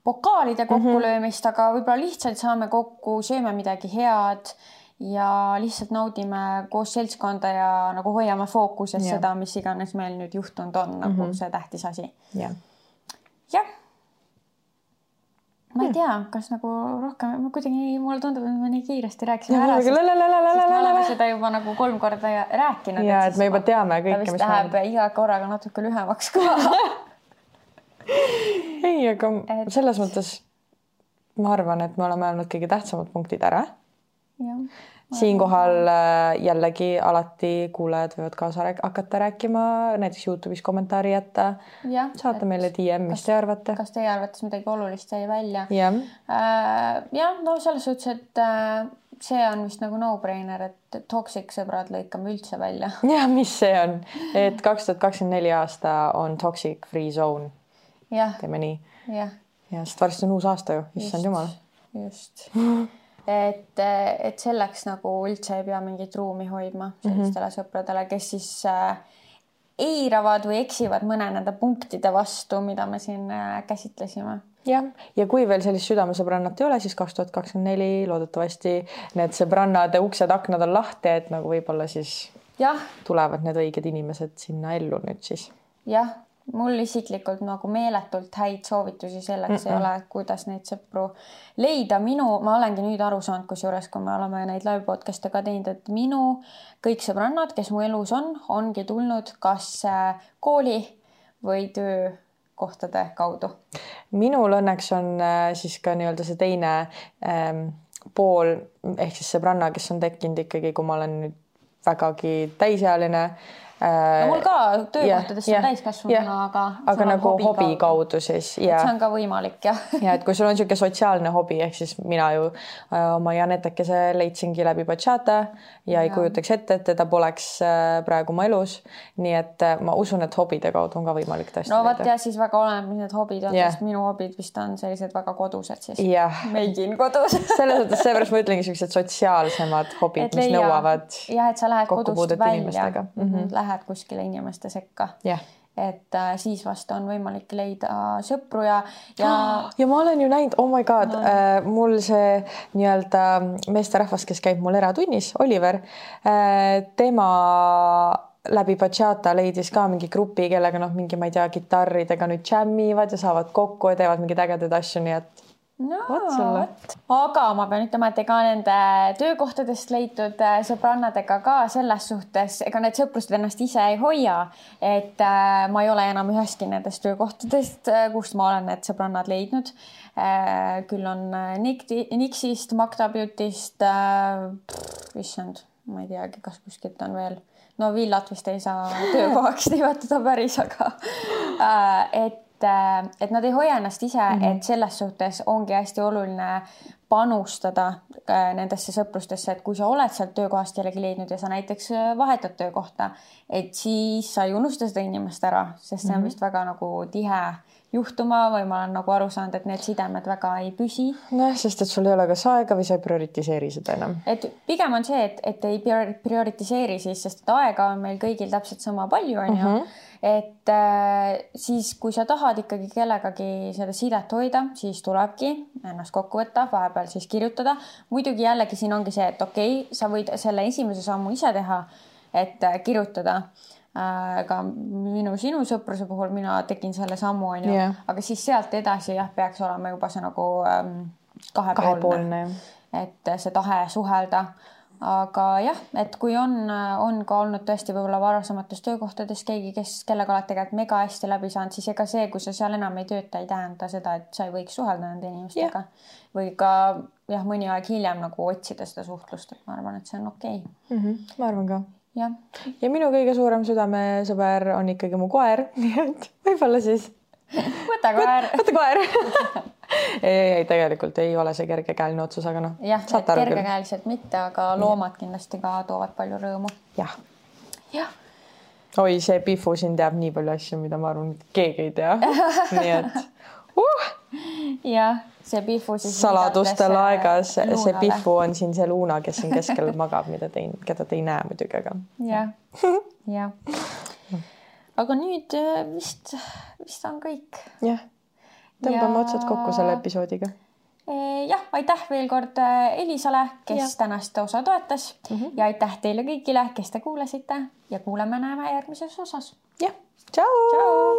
pokaalide kokkulöömist mm, -hmm. aga võib-olla lihtsalt saame kokku, sööme midagi head ja lihtsalt naudime koos seltskonda ja nagu hoiame fookuses Jah. seda, mis iganes meil nüüd juhtunud on, nagu Mhm. see tähtis asi. jah, jah. Ma ei tea, kas nagu rohkem, kuidagi mulle tundub, et me nii kiiresti rääkisime ära, sest, sest me oleme seda juba nagu kolm korda rääkinud. ja et me juba teame kõike, mis läheb iga korraga natuke lühemaks ka ei, aga Et- selles mõttes ma arvan, et me oleme öelnud kõige tähtsamad punktid ära. jah, siinkohal äh, jällegi alati kuulajad võivad kaasa rääk hakata rääkima, näiteks Youtube'is kommentaari jätta, saata meile DM, mis te arvate. kas teie arvates midagi olulist jäi välja? jah, jah, no selles suhtes, et äh, see on vist nagu no-brainer, et toxic sõbrad lõikame üldse välja. ja mis see on, et kaks tuhat kakskümmend neli aasta on toxic free zone, teeme nii. jah. ja sest varsti on uus aasta ju, issand jumal. just. et, et selleks nagu üldse ei pea mingit ruumi hoidma sellistele mm -hmm. sõpradele, kes siis äh, eiravad või eksivad mõne nende punktide vastu, mida me siin äh, käsitlesime. jah, ja kui veel sellist südamesõbrannat ei ole, siis kaks tuhat kakskümmend neli loodetavasti need sõbrannade uksed-aknad on lahti, et nagu võib-olla siis jah, tulevad need õiged inimesed sinna ellu nüüd siis. jah, mul isiklikult nagu meeletult häid soovitusi selleks mm -mm. ei ole, kuidas neid sõpru leida. minu, ma olengi nüüd aru saanud, kusjuures kui me oleme neid live podcast'e ka teinud, et minu kõik sõbrannad, kes mu elus on, ongi tulnud kas äh, kooli või töökohtade kaudu. minul õnneks on äh, siis ka nii-öelda see teine ähm, pool ehk siis sõbranna, kes on tekkinud ikkagi, kui ma olen nüüd vägagi täisealine. No mul ka töökohtades jah, on täiskasvanuna, aga. aga nagu hobi kaudu siis ja see on ka võimalik jah ja et kui sul on niisugune sotsiaalne hobi, ehk siis mina ju äh, oma Janetekese leidsingi läbi bachata ja ei Ja. kujutaks ette, et teda poleks äh, praegu mu elus. nii et äh, ma usun, et hobide kaudu on ka võimalik tõesti no vot ja siis väga oleneb, mis need hobid on Jah. sest minu hobid vist on sellised väga kodused siis. jah, meigin kodus selles mõttes, seepärast ma ütlengi siuksed sotsiaalsemad hobid, mis nõuavad jah, et sa lähed kodust välja mm. -hmm. lähed kuskile inimeste sekka, jah. Et äh, siis vast on võimalik leida sõpru ja, ja ja ma olen ju näinud, oh my god äh, mul see nii-öelda meesterahvas, kes käib mul eratunnis, Oliver äh,, tema läbi bachata leidis ka mingi grupi, kellega noh, mingi, ma ei tea, kitarridega nüüd džämmivad ja saavad kokku ja teevad mingeid ägedaid asju, nii et no Vot sulle. aga ma pean ütlema, et ega nende töökohtadest leitud äh, sõbrannadega ka selles suhtes, ega need sõprused ennast ise ei hoia. et äh, ma ei ole enam ühestki nendest töökohtadest, kust ma olen need sõbrannad leidnud äh,. küll on äh, Nikti, Nixist, Magda Beauty'st äh,, issand, ma ei teagi, kas kuskilt on veel no villat vist ei saa töökohaks nimetada päris, aga äh, et, et nad ei hoia ennast ise mm, -hmm. et selles suhtes ongi hästi oluline panustada äh, nendesse sõprustesse, et kui sa oled sealt töökohast jällegi leidnud ja sa näiteks äh, vahetad töökohta, et siis sa ei unusta seda inimest ära, sest see on -hmm. vist väga nagu tihe juhtuma või ma olen nagu aru saanud, et need sidemed väga ei püsi. nojah, sest et sul ei ole kas aega või sa ei prioritiseeri seda enam. et pigem on see, et, et ei prioritiseeri siis, sest et aega on meil kõigil täpselt sama palju, onju. -hmm et äh, siis, kui sa tahad ikkagi kellegagi seda sidet hoida, siis tulebki ennast kokku võtta, vahepeal siis kirjutada. muidugi jällegi siin ongi see, et okei okay,, sa võid selle esimese sammu ise teha, et äh, kirjutada aga minu sinu sõpruse puhul mina tegin selle sammu onju yeah., aga siis sealt edasi jah, peaks olema juba see nagu ähm, kahepoolne, kahepoolne, et see tahe suhelda. aga jah, et kui on, on ka olnud tõesti võib-olla varasemates töökohtades keegi, kes, kellega oled tegelikult mega hästi läbi saanud, siis ega see, kui sa seal enam ei tööta, ei tähenda seda, et sa ei võiks suhelda nende inimestega yeah. või ka jah, mõni aeg hiljem nagu otsida seda suhtlust, et ma arvan, et see on okei okay. mm. -hmm, ma arvan ka jah. ja minu kõige suurem südamesõber on ikkagi mu koer, nii et võib-olla siis. võta koer. võta koer ei, ei, ei tegelikult ei ole see kergekäeline otsus, aga noh. jah, kergekäeliselt mitte, aga loomad kindlasti ka toovad palju rõõmu. jah. jah oi, see Pihvu siin teab nii palju asju, mida ma arvan, keegi ei tea. nii et uh! jah see Pihvu siis. saladustel aegas, see Pihvu on siin see Luuna, kes siin keskel magab, mida te, keda te ei näe muidugi, aga. jah, jah. aga nüüd äh, vist, vist on kõik. jah, tõmbame ja... otsad kokku selle episoodiga äh, jah, aitäh veel kord äh, Elisale, kes ja. tänast osa toetas mm -hmm. ja aitäh teile kõigile, kes te kuulasite ja kuuleme-näeme järgmises osas. jah, tšau. tšau.